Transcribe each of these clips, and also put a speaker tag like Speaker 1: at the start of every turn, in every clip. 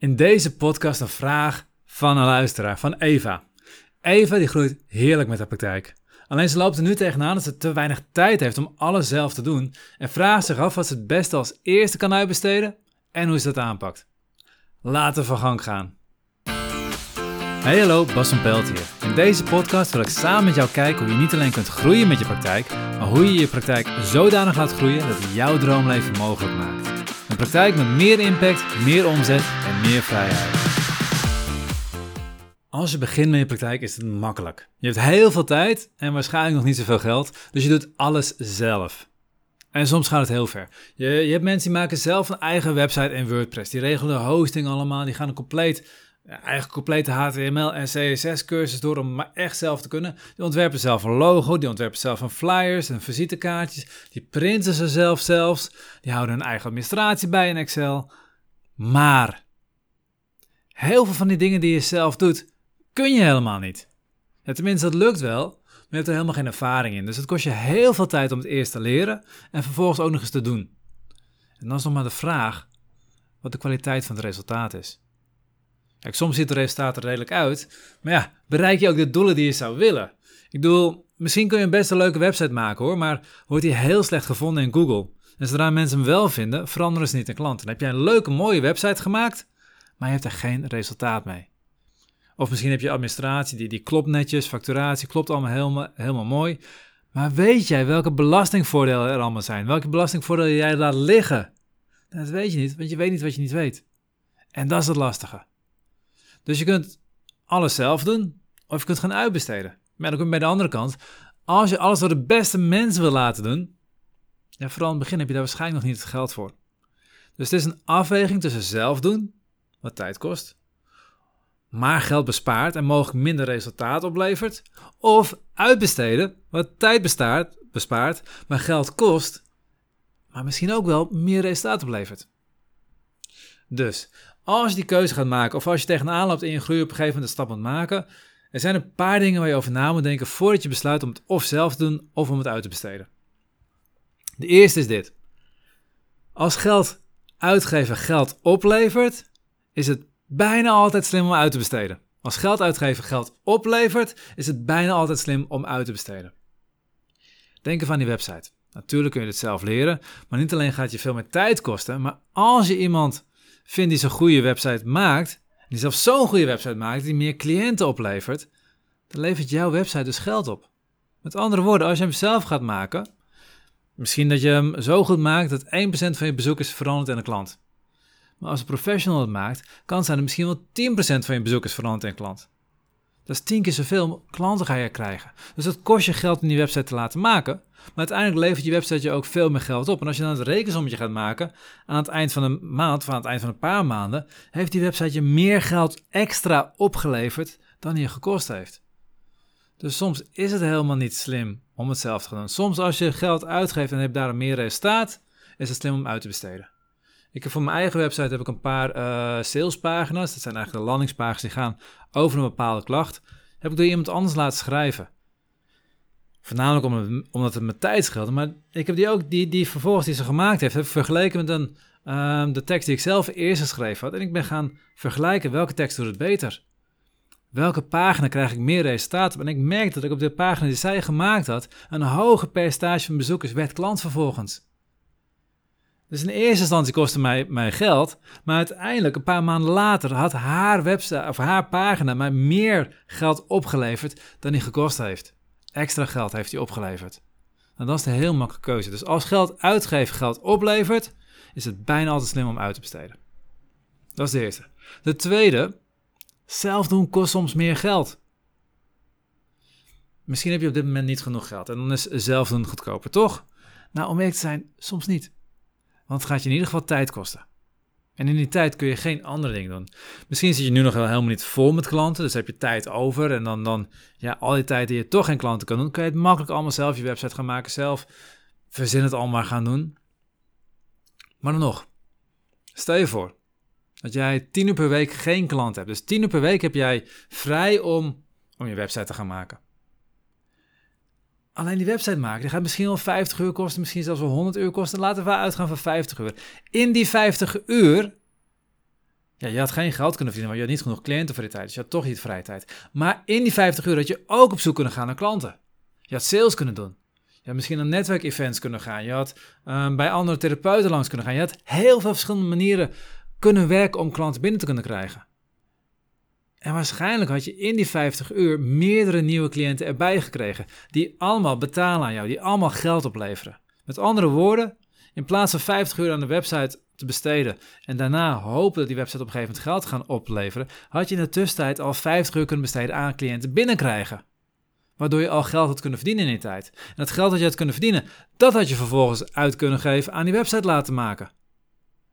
Speaker 1: In deze podcast een vraag van een luisteraar, van Eva. Eva die groeit heerlijk met haar praktijk. Alleen ze loopt er nu tegenaan dat ze te weinig tijd heeft om alles zelf te doen en vraagt zich af wat ze het beste als eerste kan uitbesteden en hoe ze dat aanpakt. Laten we van gang gaan. Hey hallo, Bas van Pelt hier. In deze podcast wil ik samen met jou kijken hoe je niet alleen kunt groeien met je praktijk, maar hoe je je praktijk zodanig laat groeien dat het jouw droomleven mogelijk maakt. Een praktijk met meer impact, meer omzet en meer vrijheid. Als je begint met je praktijk is het makkelijk. Je hebt heel veel tijd en waarschijnlijk nog niet zoveel geld, dus je doet alles zelf. En soms gaat het heel ver. Je, je hebt mensen die maken zelf een eigen website in WordPress. Die regelen de hosting allemaal. Die gaan een compleet, eigen complete HTML en CSS cursus door om maar echt zelf te kunnen. Die ontwerpen zelf een logo. Die ontwerpen zelf een flyers en visitekaartjes. Die printen ze zelf zelfs. Die houden hun eigen administratie bij in Excel. Maar heel veel van die dingen die je zelf doet, kun je helemaal niet. Tenminste, dat lukt wel, maar je hebt er helemaal geen ervaring in. Dus het kost je heel veel tijd om het eerst te leren en vervolgens ook nog eens te doen. En dan is nog maar de vraag wat de kwaliteit van het resultaat is. Kijk, soms ziet het resultaat er redelijk uit, maar ja, bereik je ook de doelen die je zou willen? Ik bedoel, misschien kun je een best een leuke website maken hoor, maar wordt die heel slecht gevonden in Google. En zodra mensen hem wel vinden, veranderen ze niet in klant. Dan heb jij een leuke, mooie website gemaakt, maar je hebt er geen resultaat mee. Of misschien heb je administratie, die, die klopt netjes, facturatie klopt allemaal helemaal, helemaal mooi. Maar weet jij welke belastingvoordelen er allemaal zijn? Welke belastingvoordelen jij laat liggen? Dat weet je niet, want je weet niet wat je niet weet. En dat is het lastige. Dus je kunt alles zelf doen, of je kunt gaan uitbesteden. Maar dan kom je bij de andere kant. Als je alles door de beste mensen wil laten doen, ja, vooral in het begin heb je daar waarschijnlijk nog niet het geld voor. Dus het is een afweging tussen zelf doen, wat tijd kost, maar geld bespaart en mogelijk minder resultaat oplevert, of uitbesteden, wat tijd bestaat, bespaart, maar geld kost, maar misschien ook wel meer resultaat oplevert. Dus als je die keuze gaat maken, of als je tegenaan loopt in je groei op een gegeven moment een stap moet maken, er zijn een paar dingen waar je over na moet denken voordat je besluit om het of zelf te doen of om het uit te besteden. De eerste is dit. Als geld uitgeven geld oplevert, is het bijna altijd slim om uit te besteden. Als geld uitgeven geld oplevert, is het bijna altijd slim om uit te besteden. Denk even aan die website. Natuurlijk kun je het zelf leren, maar niet alleen gaat je veel meer tijd kosten, maar als je iemand vindt die zo'n goede website maakt, die zelfs zo'n goede website maakt die meer cliënten oplevert, dan levert jouw website dus geld op. Met andere woorden, als je hem zelf gaat maken, misschien dat je hem zo goed maakt dat 1% van je bezoekers verandert in een klant. Maar als een professional het maakt, kan zijn dat misschien wel 10% van je bezoekers verandert in een klant. Dat is 10 keer zoveel klanten ga je krijgen. Dus dat kost je geld om die website te laten maken. Maar uiteindelijk levert je website je ook veel meer geld op. En als je dan het rekensommetje gaat maken, aan het eind van een maand of aan het eind van een paar maanden, heeft die website je meer geld extra opgeleverd dan die je gekost heeft. Dus soms is het helemaal niet slim om het zelf te doen. Soms als je geld uitgeeft en hebt daar meer resultaat, is het slim om uit te besteden. Ik heb voor mijn eigen website heb ik een paar uh, salespagina's. Dat zijn eigenlijk de landingspagina's die gaan over een bepaalde klacht. Heb ik door iemand anders laten schrijven. Voornamelijk omdat het mijn tijd scheelt. Maar ik heb die ook, die, die vervolgens die ze gemaakt heeft, heb ik vergeleken met een, uh, de tekst die ik zelf eerst geschreven had. En ik ben gaan vergelijken welke tekst doet het beter. Welke pagina krijg ik meer resultaat op? En ik merkte dat ik op de pagina die zij gemaakt had, een hoger percentage van bezoekers werd klant vervolgens. Dus in eerste instantie kostte mij, mij geld, maar uiteindelijk een paar maanden later had haar website of haar pagina mij meer geld opgeleverd dan die gekost heeft. Extra geld heeft hij opgeleverd. Nou, dat is een heel makkelijke keuze. Dus als geld uitgeven geld oplevert, is het bijna altijd slim om uit te besteden. Dat is de eerste. De tweede, zelf doen kost soms meer geld. Misschien heb je op dit moment niet genoeg geld en dan is zelf doen goedkoper, toch? Nou, om eerlijk te zijn, soms niet. Want het gaat je in ieder geval tijd kosten. En in die tijd kun je geen andere dingen doen. Misschien zit je nu nog helemaal niet vol met klanten, dus heb je tijd over. En dan, dan ja, al die tijd die je toch geen klanten kan doen, kan je het makkelijk allemaal zelf je website gaan maken, zelf verzin het allemaal gaan doen. Maar dan nog, stel je voor dat jij tien uur per week geen klant hebt. Dus tien uur per week heb jij vrij om, om je website te gaan maken. Alleen die website maken, die gaat misschien wel 50 uur kosten, misschien zelfs wel 100 uur kosten. Laten we uitgaan van 50 uur. In die 50 uur Ja, je had geen geld kunnen verdienen, maar je had niet genoeg cliënten voor die tijd. Dus je had toch niet vrije tijd. Maar in die 50 uur had je ook op zoek kunnen gaan naar klanten. Je had sales kunnen doen. Je had misschien naar netwerkevents kunnen gaan. Je had um, bij andere therapeuten langs kunnen gaan. Je had heel veel verschillende manieren kunnen werken om klanten binnen te kunnen krijgen. En waarschijnlijk had je in die 50 uur meerdere nieuwe cliënten erbij gekregen. Die allemaal betalen aan jou, die allemaal geld opleveren. Met andere woorden, in plaats van 50 uur aan de website te besteden en daarna hopen dat die website op een gegeven moment geld gaan opleveren, had je in de tussentijd al 50 uur kunnen besteden aan cliënten binnenkrijgen. Waardoor je al geld had kunnen verdienen in die tijd. En dat geld dat je had kunnen verdienen, dat had je vervolgens uit kunnen geven aan die website laten maken.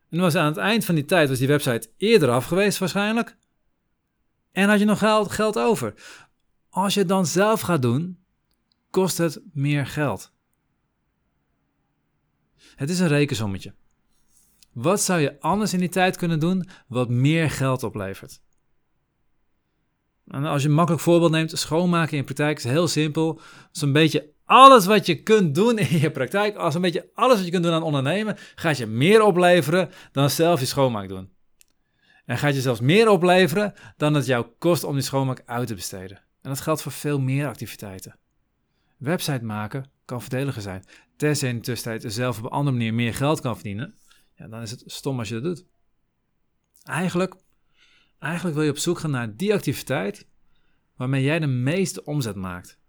Speaker 1: En was aan het eind van die tijd was die website eerder af geweest waarschijnlijk. En had je nog geld, geld over. Als je het dan zelf gaat doen, kost het meer geld. Het is een rekensommetje. Wat zou je anders in die tijd kunnen doen wat meer geld oplevert? En als je een makkelijk voorbeeld neemt, schoonmaken in praktijk is heel simpel. Zo'n beetje alles wat je kunt doen in je praktijk, als een beetje alles wat je kunt doen aan ondernemen, gaat je meer opleveren dan zelf je schoonmaak doen. En gaat je zelfs meer opleveren dan het jou kost om die schoonmaak uit te besteden. En dat geldt voor veel meer activiteiten. Website maken kan verdediger zijn. Tenzij in de tussentijd zelf op een andere manier meer geld kan verdienen, ja, dan is het stom als je dat doet. Eigenlijk, eigenlijk wil je op zoek gaan naar die activiteit waarmee jij de meeste omzet maakt.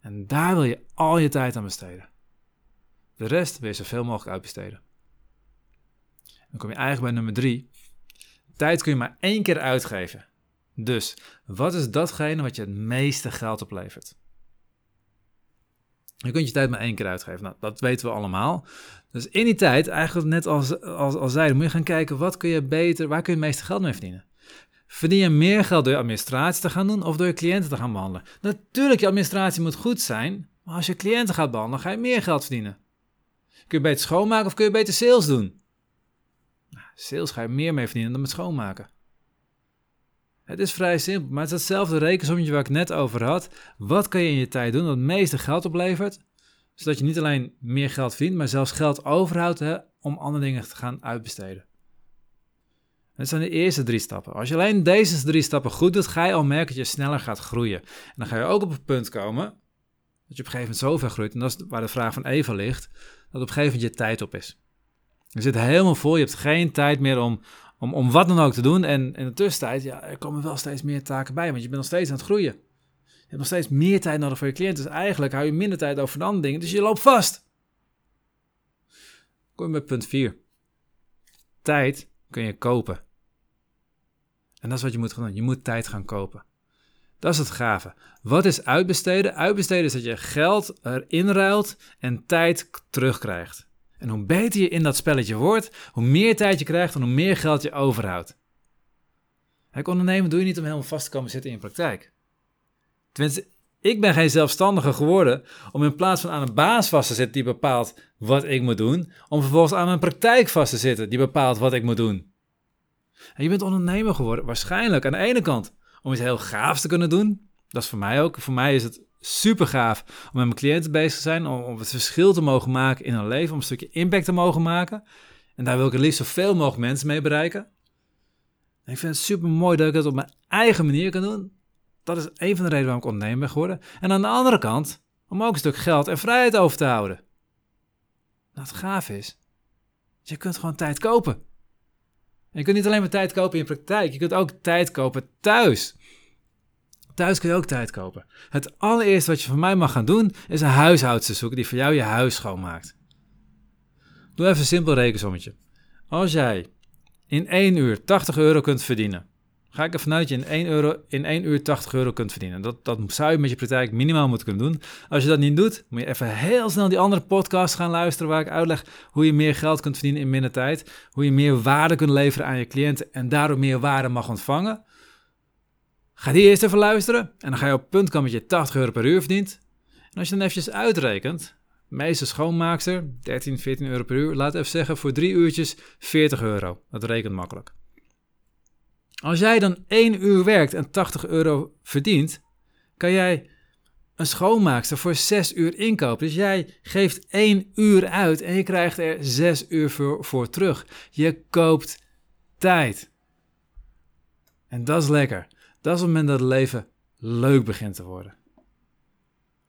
Speaker 1: En daar wil je al je tijd aan besteden. De rest wil je zoveel mogelijk uitbesteden. Dan kom je eigenlijk bij nummer drie. Tijd kun je maar één keer uitgeven. Dus wat is datgene wat je het meeste geld oplevert? Je kunt je tijd maar één keer uitgeven. Nou, dat weten we allemaal. Dus in die tijd, eigenlijk net als, als, als zeiden, moet je gaan kijken wat kun je beter, waar kun je het meeste geld mee verdienen. Verdien je meer geld door je administratie te gaan doen of door je cliënten te gaan behandelen? Natuurlijk, je administratie moet goed zijn, maar als je cliënten gaat behandelen, ga je meer geld verdienen. Kun je beter schoonmaken of kun je beter sales doen? Sales ga je meer mee verdienen dan met schoonmaken. Het is vrij simpel, maar het is hetzelfde rekensommetje waar ik net over had. Wat kan je in je tijd doen dat het meeste geld oplevert, zodat je niet alleen meer geld verdient, maar zelfs geld overhoudt hè, om andere dingen te gaan uitbesteden. Dat zijn de eerste drie stappen. Als je alleen deze drie stappen goed doet, ga je al merken dat je sneller gaat groeien. En dan ga je ook op het punt komen dat je op een gegeven moment zoveel groeit, en dat is waar de vraag van Eva ligt, dat op een gegeven moment je tijd op is. Je zit helemaal vol, je hebt geen tijd meer om, om, om wat dan ook te doen. En in de tussentijd, ja, er komen wel steeds meer taken bij, want je bent nog steeds aan het groeien. Je hebt nog steeds meer tijd nodig voor je cliënten. Dus eigenlijk hou je minder tijd over voor andere dingen, dus je loopt vast. Kom je bij punt 4. Tijd kun je kopen. En dat is wat je moet gaan doen. Je moet tijd gaan kopen. Dat is het gave. Wat is uitbesteden? Uitbesteden is dat je geld erin ruilt en tijd terugkrijgt. En hoe beter je in dat spelletje wordt, hoe meer tijd je krijgt en hoe meer geld je overhoudt. Kijk, ondernemen doe je niet om helemaal vast te komen zitten in je praktijk. Tenminste, ik ben geen zelfstandige geworden om in plaats van aan een baas vast te zitten die bepaalt wat ik moet doen, om vervolgens aan mijn praktijk vast te zitten die bepaalt wat ik moet doen. En je bent ondernemer geworden, waarschijnlijk aan de ene kant om iets heel gaafs te kunnen doen. Dat is voor mij ook. Voor mij is het super gaaf om met mijn cliënten bezig te zijn, om, het verschil te mogen maken in hun leven, om een stukje impact te mogen maken. En daar wil ik het liefst zoveel mogelijk mensen mee bereiken. En ik vind het super mooi dat ik het op mijn eigen manier kan doen. Dat is een van de redenen waarom ik ondernemer ben geworden. En aan de andere kant, om ook een stuk geld en vrijheid over te houden. Nou, het gaaf is, je kunt gewoon tijd kopen. En je kunt niet alleen maar tijd kopen in praktijk, je kunt ook tijd kopen thuis. Thuis kun je ook tijd kopen. Het allereerste wat je van mij mag gaan doen, is een huishoudster zoeken die voor jou je huis schoonmaakt. Doe even een simpel rekensommetje. Als jij in 1 uur 80 euro kunt verdienen, ga ik ervan uit dat je in 1, euro, in 1 uur 80 euro kunt verdienen. Dat, dat zou je met je praktijk minimaal moeten kunnen doen. Als je dat niet doet, moet je even heel snel die andere podcast gaan luisteren waar ik uitleg hoe je meer geld kunt verdienen in minder tijd. Hoe je meer waarde kunt leveren aan je cliënten en daardoor meer waarde mag ontvangen. Ga die eerst even luisteren en dan ga je op punt komen dat je 80 euro per uur verdient. En als je dan eventjes uitrekent, meeste schoonmaakster, 13, 14 euro per uur, laat even zeggen voor drie uurtjes 40 euro. Dat rekent makkelijk. Als jij dan 1 uur werkt en 80 euro verdient, kan jij een schoonmaakster voor 6 uur inkopen. Dus jij geeft 1 uur uit en je krijgt er 6 uur voor, voor terug. Je koopt tijd. En dat is lekker. Dat is het moment dat het leven leuk begint te worden.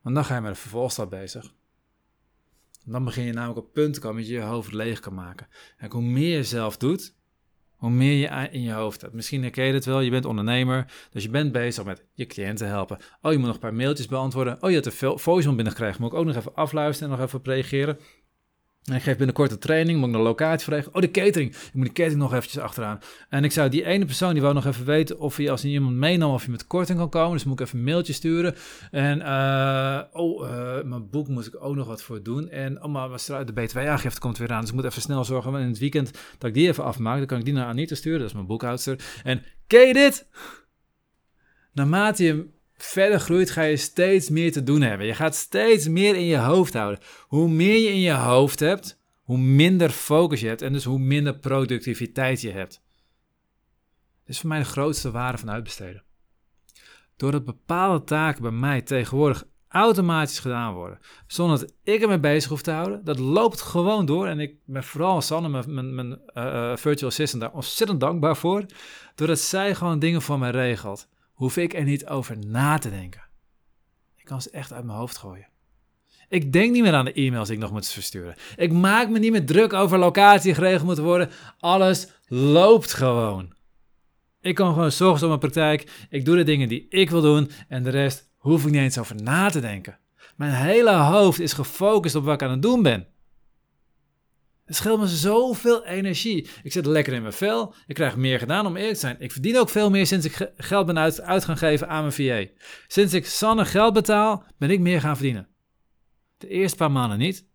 Speaker 1: Want dan ga je met een vervolgstap bezig. Dan begin je namelijk op punt te komen dat je je hoofd leeg kan maken. En hoe meer je zelf doet, hoe meer je in je hoofd hebt. Misschien herken je het wel, je bent ondernemer, dus je bent bezig met je cliënten helpen. Oh, je moet nog een paar mailtjes beantwoorden. Oh, je hebt een voicemail binnengekregen, moet ik ook nog even afluisteren en nog even reageren. En ik geef binnenkort een training, moet ik een locatie verregelen. Oh, de catering. Ik moet de catering nog eventjes achteraan. En ik zou die ene persoon, die wou nog even weten of hij als hij iemand meenam, of je met korting kan komen. Dus moet ik even een mailtje sturen. En, uh, oh, uh, mijn boek moet ik ook nog wat voor doen. En, oh, maar de BTW-aangifte komt weer aan. Dus ik moet even snel zorgen in het weekend dat ik die even afmaak. Dan kan ik die naar Anita sturen, dat is mijn boekhoudster. En, ken je dit? Naarmate je verder groeit, ga je steeds meer te doen hebben. Je gaat steeds meer in je hoofd houden. Hoe meer je in je hoofd hebt, hoe minder focus je hebt en dus hoe minder productiviteit je hebt. Dat is voor mij de grootste waarde van uitbesteden. Doordat bepaalde taken bij mij tegenwoordig automatisch gedaan worden, zonder dat ik ermee bezig hoef te houden, dat loopt gewoon door. En ik ben vooral Sanne, mijn, mijn, mijn uh, virtual assistant, daar ontzettend dankbaar voor. Doordat zij gewoon dingen voor mij regelt hoef ik er niet over na te denken. Ik kan ze echt uit mijn hoofd gooien. Ik denk niet meer aan de e-mails die ik nog moet versturen. Ik maak me niet meer druk over locatie geregeld moet worden. Alles loopt gewoon. Ik kan gewoon zorgen op mijn praktijk. Ik doe de dingen die ik wil doen en de rest hoef ik niet eens over na te denken. Mijn hele hoofd is gefocust op wat ik aan het doen ben. Het scheelt me zoveel energie. Ik zit lekker in mijn vel. Ik krijg meer gedaan om eerlijk te zijn. Ik verdien ook veel meer sinds ik geld ben uit, gaan geven aan mijn VA. Sinds ik Sanne geld betaal, ben ik meer gaan verdienen. De eerste paar maanden niet.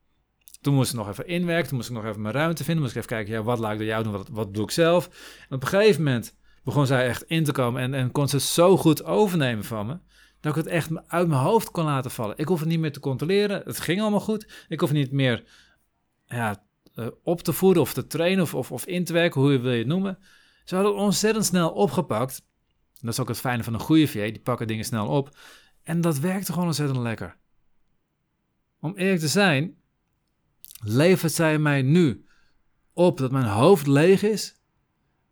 Speaker 1: Toen moest ik nog even inwerken. Toen moest ik nog even mijn ruimte vinden. Moest ik even kijken, ja, wat laat ik door jou doen? Wat, wat doe ik zelf? Op een gegeven moment begon zij echt in te komen. En, en kon ze het zo goed overnemen van me. Dat ik het echt uit mijn hoofd kon laten vallen. Ik hoef het niet meer te controleren. Het ging allemaal goed. Ik hoef niet meer ja, uh, op te voeden of te trainen of, of, of in te werken, hoe je wil je het noemen. Ze hadden ontzettend snel opgepakt. dat is ook het fijne van een goede VA, die pakken dingen snel op. En dat werkte gewoon ontzettend lekker. Om eerlijk te zijn, levert zij mij nu op dat mijn hoofd leeg is.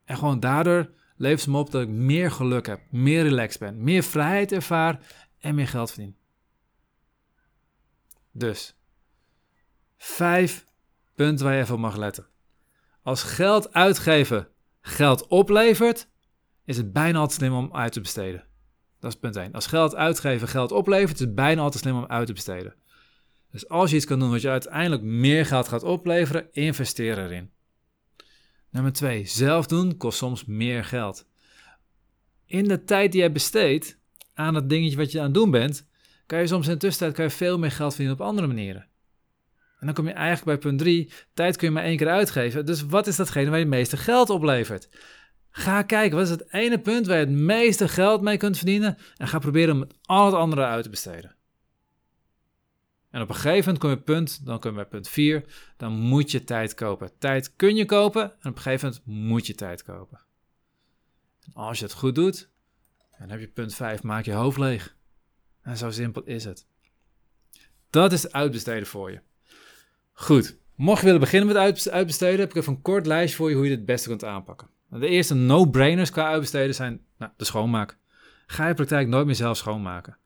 Speaker 1: En gewoon daardoor levert ze me op dat ik meer geluk heb, meer relaxed ben, meer vrijheid ervaar en meer geld verdien. Dus, vijf Punt waar je even op mag letten. Als geld uitgeven geld oplevert, is het bijna altijd slim om uit te besteden. Dat is punt 1. Als geld uitgeven geld oplevert, is het bijna altijd slim om uit te besteden. Dus als je iets kan doen wat je uiteindelijk meer geld gaat opleveren, investeer erin. Nummer 2. Zelf doen kost soms meer geld. In de tijd die je besteedt aan het dingetje wat je aan het doen bent, kan je soms in de tussentijd kan je veel meer geld verdienen op andere manieren. En dan kom je eigenlijk bij punt 3. Tijd kun je maar één keer uitgeven. Dus wat is datgene waar je het meeste geld oplevert? Ga kijken, wat is het ene punt waar je het meeste geld mee kunt verdienen? En ga proberen om al het andere uit te besteden. En op een gegeven moment kom je punt, dan kom je bij punt 4, dan moet je tijd kopen. Tijd kun je kopen en op een gegeven moment moet je tijd kopen. En als je het goed doet, dan heb je punt 5, maak je hoofd leeg. En zo simpel is het. Dat is uitbesteden voor je. Goed, mocht je willen beginnen met uitbesteden, heb ik even een kort lijstje voor je hoe je dit het beste kunt aanpakken. De eerste no-brainers qua uitbesteden zijn nou, de schoonmaak. Ga je praktijk nooit meer zelf schoonmaken.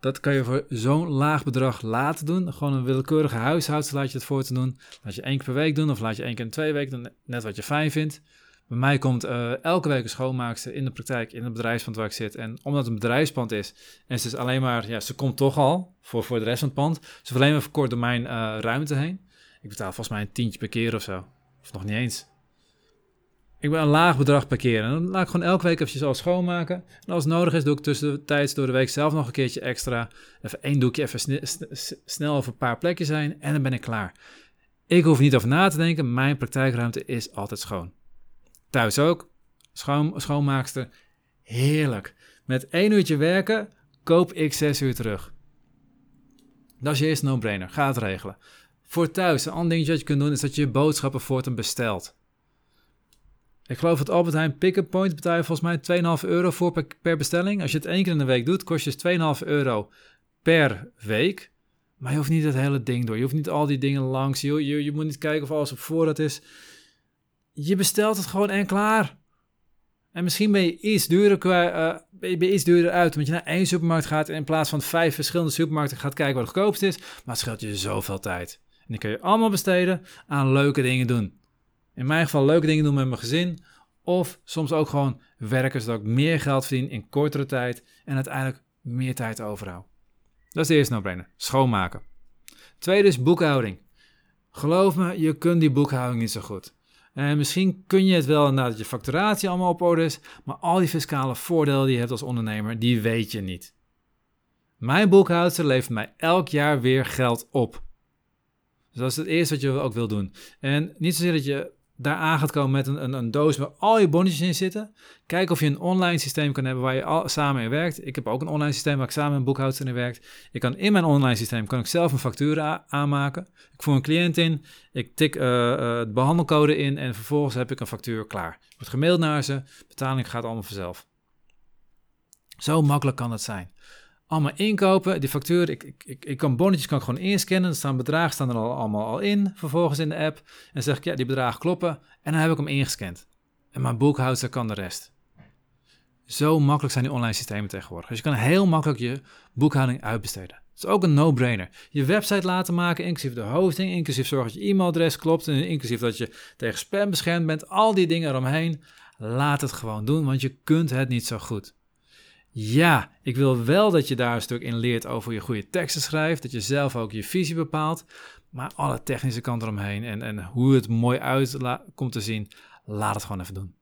Speaker 1: Dat kan je voor zo'n laag bedrag laten doen. Gewoon een willekeurige huishoudster laat je het voor te doen. Laat je één keer per week doen of laat je één keer in twee weken doen. Net wat je fijn vindt. Bij mij komt uh, elke week een schoonmaakster in de praktijk, in het bedrijfspand waar ik zit. En omdat het een bedrijfspand is, en ze is alleen maar, ja, ze komt toch al voor, voor de rest van het pand. Ze verlenen me voor kort door mijn uh, ruimte heen. Ik betaal volgens mij een tientje per keer of zo. Of nog niet eens. Ik ben een laag bedrag per keer. En dan laat ik gewoon elke week eventjes al schoonmaken. En als het nodig is, doe ik tussentijds door de week zelf nog een keertje extra. Even één doekje, even sne snel over een paar plekjes zijn. En dan ben ik klaar. Ik hoef niet over na te denken. Mijn praktijkruimte is altijd schoon. Thuis ook. Schoon, schoonmaakster. Heerlijk. Met één uurtje werken koop ik zes uur terug. Dat is je eerste no-brainer. Ga het regelen. Voor thuis, een ander dingetje wat je kunt doen is dat je je boodschappen voortaan bestelt. Ik geloof dat Albert Heijn Pick-up Point betaal je volgens mij 2,5 euro voor per, bestelling. Als je het één keer in de week doet, kost je 2,5 euro per week. Maar je hoeft niet het hele ding door. Je hoeft niet al die dingen langs. Je, je moet niet kijken of alles op voorraad is. Je bestelt het gewoon en klaar. En misschien ben je iets duurder, uh, ben je iets duurder uit, omdat je naar één supermarkt gaat en in plaats van vijf verschillende supermarkten gaat kijken wat het goedkoopst is. Maar het scheelt je zoveel tijd. En die kun je allemaal besteden aan leuke dingen doen. In mijn geval leuke dingen doen met mijn gezin. Of soms ook gewoon werken zodat ik meer geld verdien in kortere tijd en uiteindelijk meer tijd overhoud. Dat is de eerste no-brainer. Schoonmaken. Tweede is boekhouding. Geloof me, je kunt die boekhouding niet zo goed. En misschien kun je het wel nadat je facturatie allemaal op orde is, maar al die fiscale voordelen die je hebt als ondernemer, die weet je niet. Mijn boekhoudster levert mij elk jaar weer geld op. Dus dat is het eerste wat je ook wil doen. En niet zozeer dat je daar aan gaat komen met een, een, een, doos waar al je bonnetjes in zitten. Kijk of je een online systeem kan hebben waar je al, samen in werkt. Ik heb ook een online systeem waar ik samen een boekhoudster in werkt. Ik kan in mijn online systeem kan ik zelf een factuur aanmaken. Ik voer een cliënt in, ik tik uh, uh, de behandelcode in en vervolgens heb ik een factuur klaar. Wordt gemaild naar ze, betaling gaat allemaal vanzelf. Zo makkelijk kan het zijn allemaal inkopen. Die factuur, ik, ik, ik, kan bonnetjes kan ik gewoon inscannen. Er staan bedragen staan er al, allemaal al in, vervolgens in de app. En zeg ik, ja, die bedragen kloppen. En dan heb ik hem ingescand. En mijn boekhoudster kan de rest. Zo makkelijk zijn die online systemen tegenwoordig. Dus je kan heel makkelijk je boekhouding uitbesteden. Het is ook een no-brainer. Je website laten maken, inclusief de hosting, inclusief zorgen dat je e-mailadres klopt, en inclusief dat je tegen spam beschermd bent, al die dingen eromheen. Laat het gewoon doen, want je kunt het niet zo goed. Ja, ik wil wel dat je daar een stuk in leert over je goede teksten schrijft, dat je zelf ook je visie bepaalt, maar alle technische kant eromheen en, en hoe het mooi uit komt te zien, laat het gewoon even doen.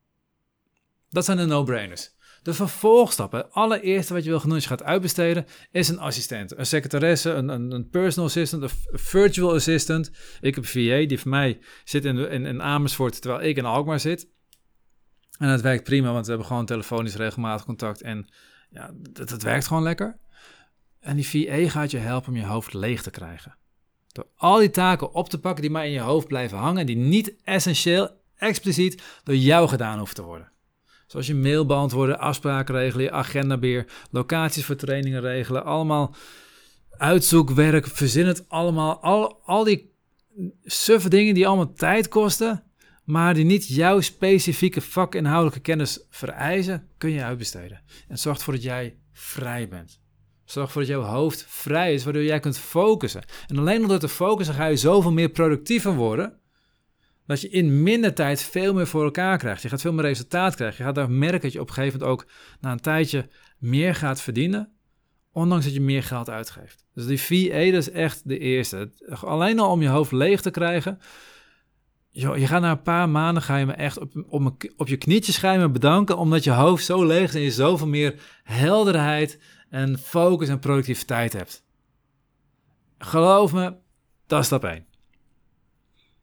Speaker 1: Dat zijn de no-brainers. De vervolgstappen, het allereerste wat je wil als je gaat uitbesteden, is een assistent. Een secretaresse, een, een, een personal assistant, een virtual assistant. Ik heb een VA, die voor mij zit in, in, in Amersfoort, terwijl ik in Alkmaar zit. En dat werkt prima, want we hebben gewoon telefonisch regelmatig contact en ja, dat, dat werkt gewoon lekker. En die VA gaat je helpen om je hoofd leeg te krijgen. Door al die taken op te pakken die maar in je hoofd blijven hangen, die niet essentieel, expliciet door jou gedaan hoeven te worden. Zoals je mail beantwoorden, afspraken regelen, je agendabeheer, locaties voor trainingen regelen, allemaal uitzoekwerk, verzin het allemaal. Al, al die suffe dingen die allemaal tijd kosten, maar die niet jouw specifieke vakinhoudelijke kennis vereisen, kun je uitbesteden. En zorg ervoor dat jij vrij bent. Zorg ervoor dat jouw hoofd vrij is, waardoor jij kunt focussen. En alleen door te focussen ga je zoveel meer productiever worden, dat je in minder tijd veel meer voor elkaar krijgt. Je gaat veel meer resultaat krijgen. Je gaat daar merken dat je op een gegeven moment ook na een tijdje meer gaat verdienen, ondanks dat je meer geld uitgeeft. Dus die VA, is echt de eerste. Alleen al om je hoofd leeg te krijgen, je gaat na een paar maanden ga je me echt op, op, je knietjes ga me bedanken, omdat je hoofd zo leeg is en je zoveel meer helderheid en focus en productiviteit hebt. Geloof me, dat is stap 1. Op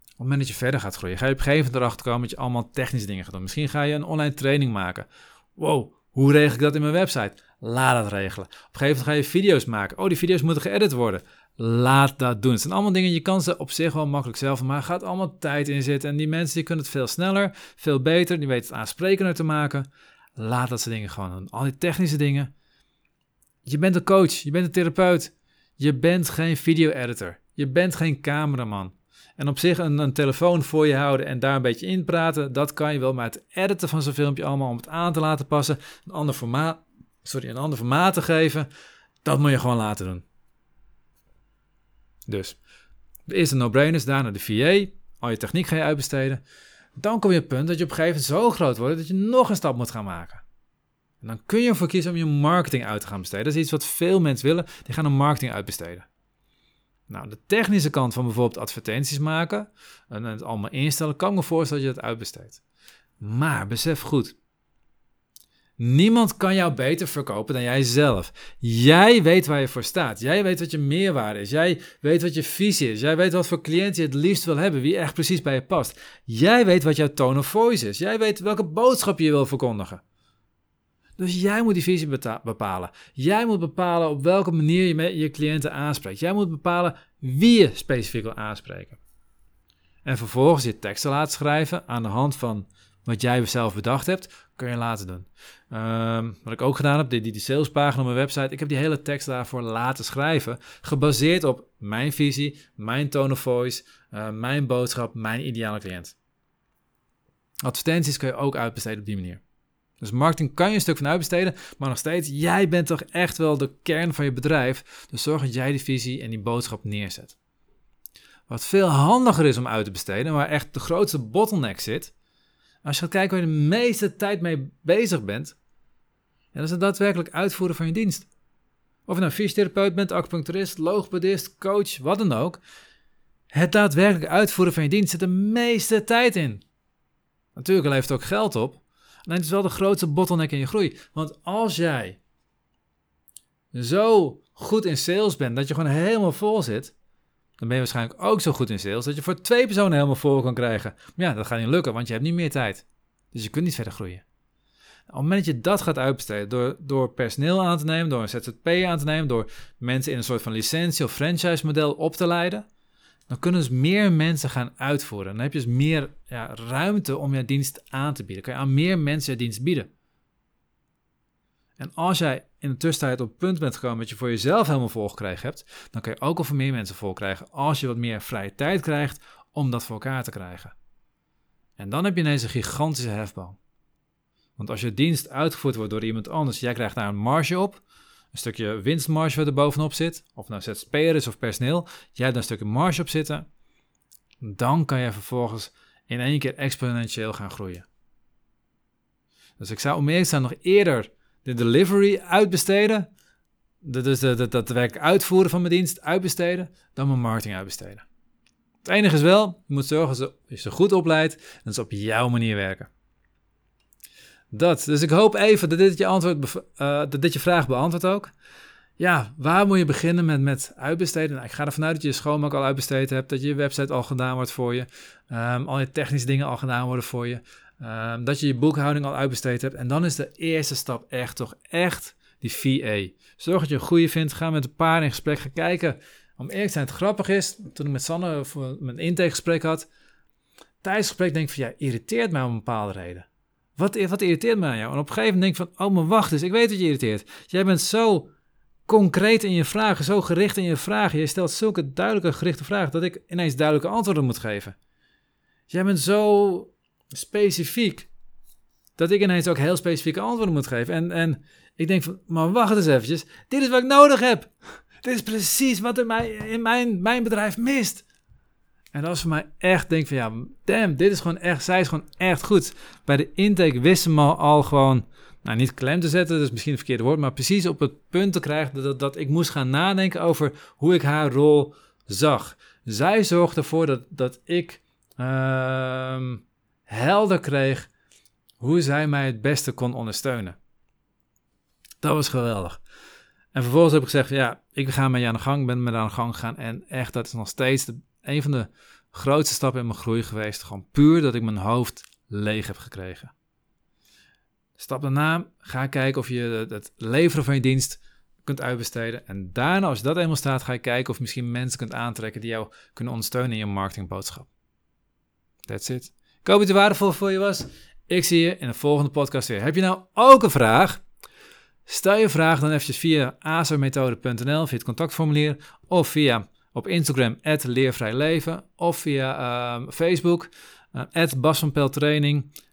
Speaker 1: het moment dat je verder gaat groeien, ga je op een gegeven moment erachter komen dat je allemaal technische dingen gaat doen. Misschien ga je een online training maken. Wow, hoe regel ik dat in mijn website? Laat dat regelen. Op een gegeven moment ga je video's maken. Oh, die video's moeten geëdit worden. Laat dat doen. Het zijn allemaal dingen, je kan ze op zich wel makkelijk zelf, maar gaat allemaal tijd in zitten. En die mensen die kunnen het veel sneller, veel beter, die weten het aansprekender te maken. Laat dat soort dingen gewoon doen. Al die technische dingen. Je bent een coach, je bent een therapeut. Je bent geen video-editor. Je bent geen cameraman. En op zich een, een, telefoon voor je houden en daar een beetje in praten, dat kan je wel. Maar het editen van zo'n filmpje allemaal om het aan te laten passen, een ander formaat, sorry, een ander formaat te geven, dat moet je gewoon laten doen. Dus de eerste no-brainers, daarna de VA, al je techniek ga je uitbesteden. Dan kom je op het punt dat je op een gegeven moment zo groot wordt dat je nog een stap moet gaan maken. En dan kun je ervoor kiezen om je marketing uit te gaan besteden. Dat is iets wat veel mensen willen, die gaan een marketing uitbesteden. Nou, de technische kant van bijvoorbeeld advertenties maken en het allemaal instellen, kan me voorstellen dat je dat uitbesteedt. Maar besef goed, Niemand kan jou beter verkopen dan jij zelf. Jij weet waar je voor staat. Jij weet wat je meerwaarde is. Jij weet wat je visie is. Jij weet wat voor cliënt je het liefst wil hebben. Wie echt precies bij je past. Jij weet wat jouw tone of voice is. Jij weet welke boodschap je wil verkondigen. Dus jij moet die visie bepalen. Jij moet bepalen op welke manier je je cliënten aanspreekt. Jij moet bepalen wie je specifiek wil aanspreken. En vervolgens je teksten laten schrijven aan de hand van wat jij zelf bedacht hebt, kun je laten doen. Ehm, wat ik ook gedaan heb, die, die, die salespagina op mijn website, ik heb die hele tekst daarvoor laten schrijven, gebaseerd op mijn visie, mijn tone of voice, uh, mijn boodschap, mijn ideale cliënt. Advertenties kun je ook uitbesteden op die manier. Dus marketing kan je een stuk van uitbesteden, maar nog steeds, jij bent toch echt wel de kern van je bedrijf. Dus zorg dat jij die visie en die boodschap neerzet. Wat veel handiger is om uit te besteden, waar echt de grootste bottleneck zit. Als je gaat kijken waar je de meeste tijd mee bezig bent, ja, dat is het daadwerkelijk uitvoeren van je dienst. Of je nou fysiotherapeut bent, acupuncturist, logopedist, coach, wat dan ook. Het daadwerkelijk uitvoeren van je dienst zit de meeste tijd in. Natuurlijk levert het ook geld op. En het is wel de grootste bottleneck in je groei. Want als jij zo goed in sales bent dat je gewoon helemaal vol zit, dan ben je waarschijnlijk ook zo goed in sales dat je voor twee personen helemaal vol kan krijgen. Maar ja, dat gaat niet lukken, want je hebt niet meer tijd. Dus je kunt niet verder groeien. Op het moment dat je dat gaat uitbesteden, door, door personeel aan te nemen, door een ZZP aan te nemen, door mensen in een soort van licentie of franchise model op te leiden, dan kunnen dus meer mensen gaan uitvoeren. Dan heb je dus meer ja, ruimte om je dienst aan te bieden. Kan je aan meer mensen je dienst bieden. En als jij in de tussentijd op het punt bent gekomen dat je voor jezelf helemaal volgekregen hebt, dan kan je ook al voor meer mensen vol krijgen als je wat meer vrije tijd krijgt om dat voor elkaar te krijgen. En dan heb je ineens een gigantische hefboom. Want als je dienst uitgevoerd wordt door iemand anders, jij krijgt daar een marge op, een stukje winstmarge wat er bovenop zit, of nou ZZP'er is of personeel, jij hebt een stukje marge op zitten, dan kan je vervolgens in één keer exponentieel gaan groeien. Dus ik zou om eerlijk zijn nog eerder de delivery uitbesteden, dus de, dat werk uitvoeren van mijn dienst uitbesteden, dan mijn marketing uitbesteden. Het enige is wel, je moet zorgen dat je ze goed opleidt en ze op jouw manier werken. Dat. Dus ik hoop even dat dit je, antwoord, uh, dat dit je vraag beantwoordt ook. Ja, waar moet je beginnen met, met uitbesteden? Nou, ik ga ervan uit dat je je schoonmaak al uitbesteed hebt, dat je website al gedaan wordt voor je, um, al je technische dingen al gedaan worden voor je, um, dat je je boekhouding al uitbesteed hebt. En dan is de eerste stap echt toch echt die VA. Zorg dat je een goede vindt, ga met een paar in gesprek, ga kijken. Om eerlijk te zijn, het grappig is, toen ik met Sanne mijn intakegesprek had, tijdens het gesprek denk ik van, ja, irriteert mij om een bepaalde reden. Wat, wat irriteert me aan jou? En op een gegeven moment denk ik van, oh maar wacht eens, ik weet dat je irriteert. Jij bent zo concreet in je vragen, zo gericht in je vragen. Je stelt zulke duidelijke gerichte vragen dat ik ineens duidelijke antwoorden moet geven. Jij bent zo specifiek dat ik ineens ook heel specifieke antwoorden moet geven. En, en ik denk van, maar wacht eens eventjes, dit is wat ik nodig heb. Dit is precies wat in, mij, in mijn, mijn bedrijf mist. En dat was voor mij echt, denk van ja, damn, dit is gewoon echt, zij is gewoon echt goed. Bij de intake wisten ze al gewoon, nou niet klem te zetten, dat is misschien het verkeerde woord, maar precies op het punt te krijgen dat, dat ik moest gaan nadenken over hoe ik haar rol zag. Zij zorgde ervoor dat, dat ik uh, helder kreeg hoe zij mij het beste kon ondersteunen. Dat was geweldig. En vervolgens heb ik gezegd, ja, ik ga met je aan de gang, ben met aan de gang gegaan. En echt, dat is nog steeds de een van de grootste stappen in mijn groei geweest. Gewoon puur dat ik mijn hoofd leeg heb gekregen. Stap daarna, ga kijken of je het leveren van je dienst kunt uitbesteden. En daarna, als dat eenmaal staat, ga je kijken of je misschien mensen kunt aantrekken die jou kunnen ondersteunen in je marketingboodschap. That's it. Ik hoop dat het waardevol voor je was. Ik zie je in de volgende podcast weer. Heb je nou ook een vraag? Stel je vraag dan eventjes via azermethode.nl, via het contactformulier of via op Instagram, leervrijleven. Of via uh, Facebook, uh.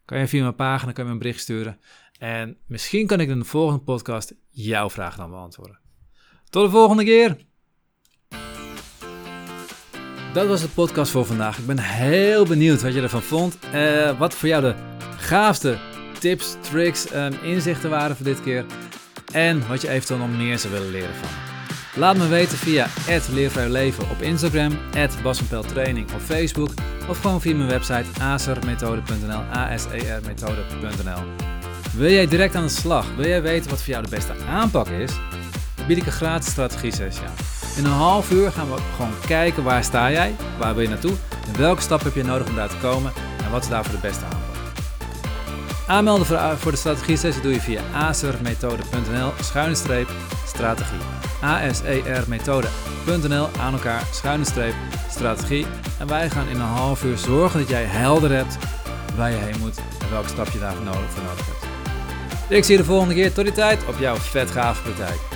Speaker 1: Kan je via mijn pagina kan je een bericht sturen. En misschien kan ik in de volgende podcast jouw vraag dan beantwoorden. Tot de volgende keer. Dat was de podcast voor vandaag. Ik ben heel benieuwd wat je ervan vond. Uh, wat voor jou de gaafste tips, tricks en inzichten waren voor dit keer. En wat je eventueel nog meer zou willen leren van. Laat me weten via Leven op Instagram, Training op Facebook of gewoon via mijn website asermethode.nl, asermethode.nl. Wil jij direct aan de slag? Wil jij weten wat voor jou de beste aanpak is? Dan bied ik een gratis strategie sessie aan. In een half uur gaan we gewoon kijken waar sta jij, waar wil je naartoe en welke stap heb je nodig om daar te komen en wat is daarvoor de beste aanpak. Aanmelden voor de strategie sessie doe je via asermethode.nl schuine streep strategie asermethode.nl aan elkaar schuine streep strategie. En wij gaan in een half uur zorgen dat jij helder hebt waar je heen moet en welke stap je daarvoor nodig, voor nodig hebt. Ik zie je de volgende keer. Tot die tijd op jouw vet gave praktijk.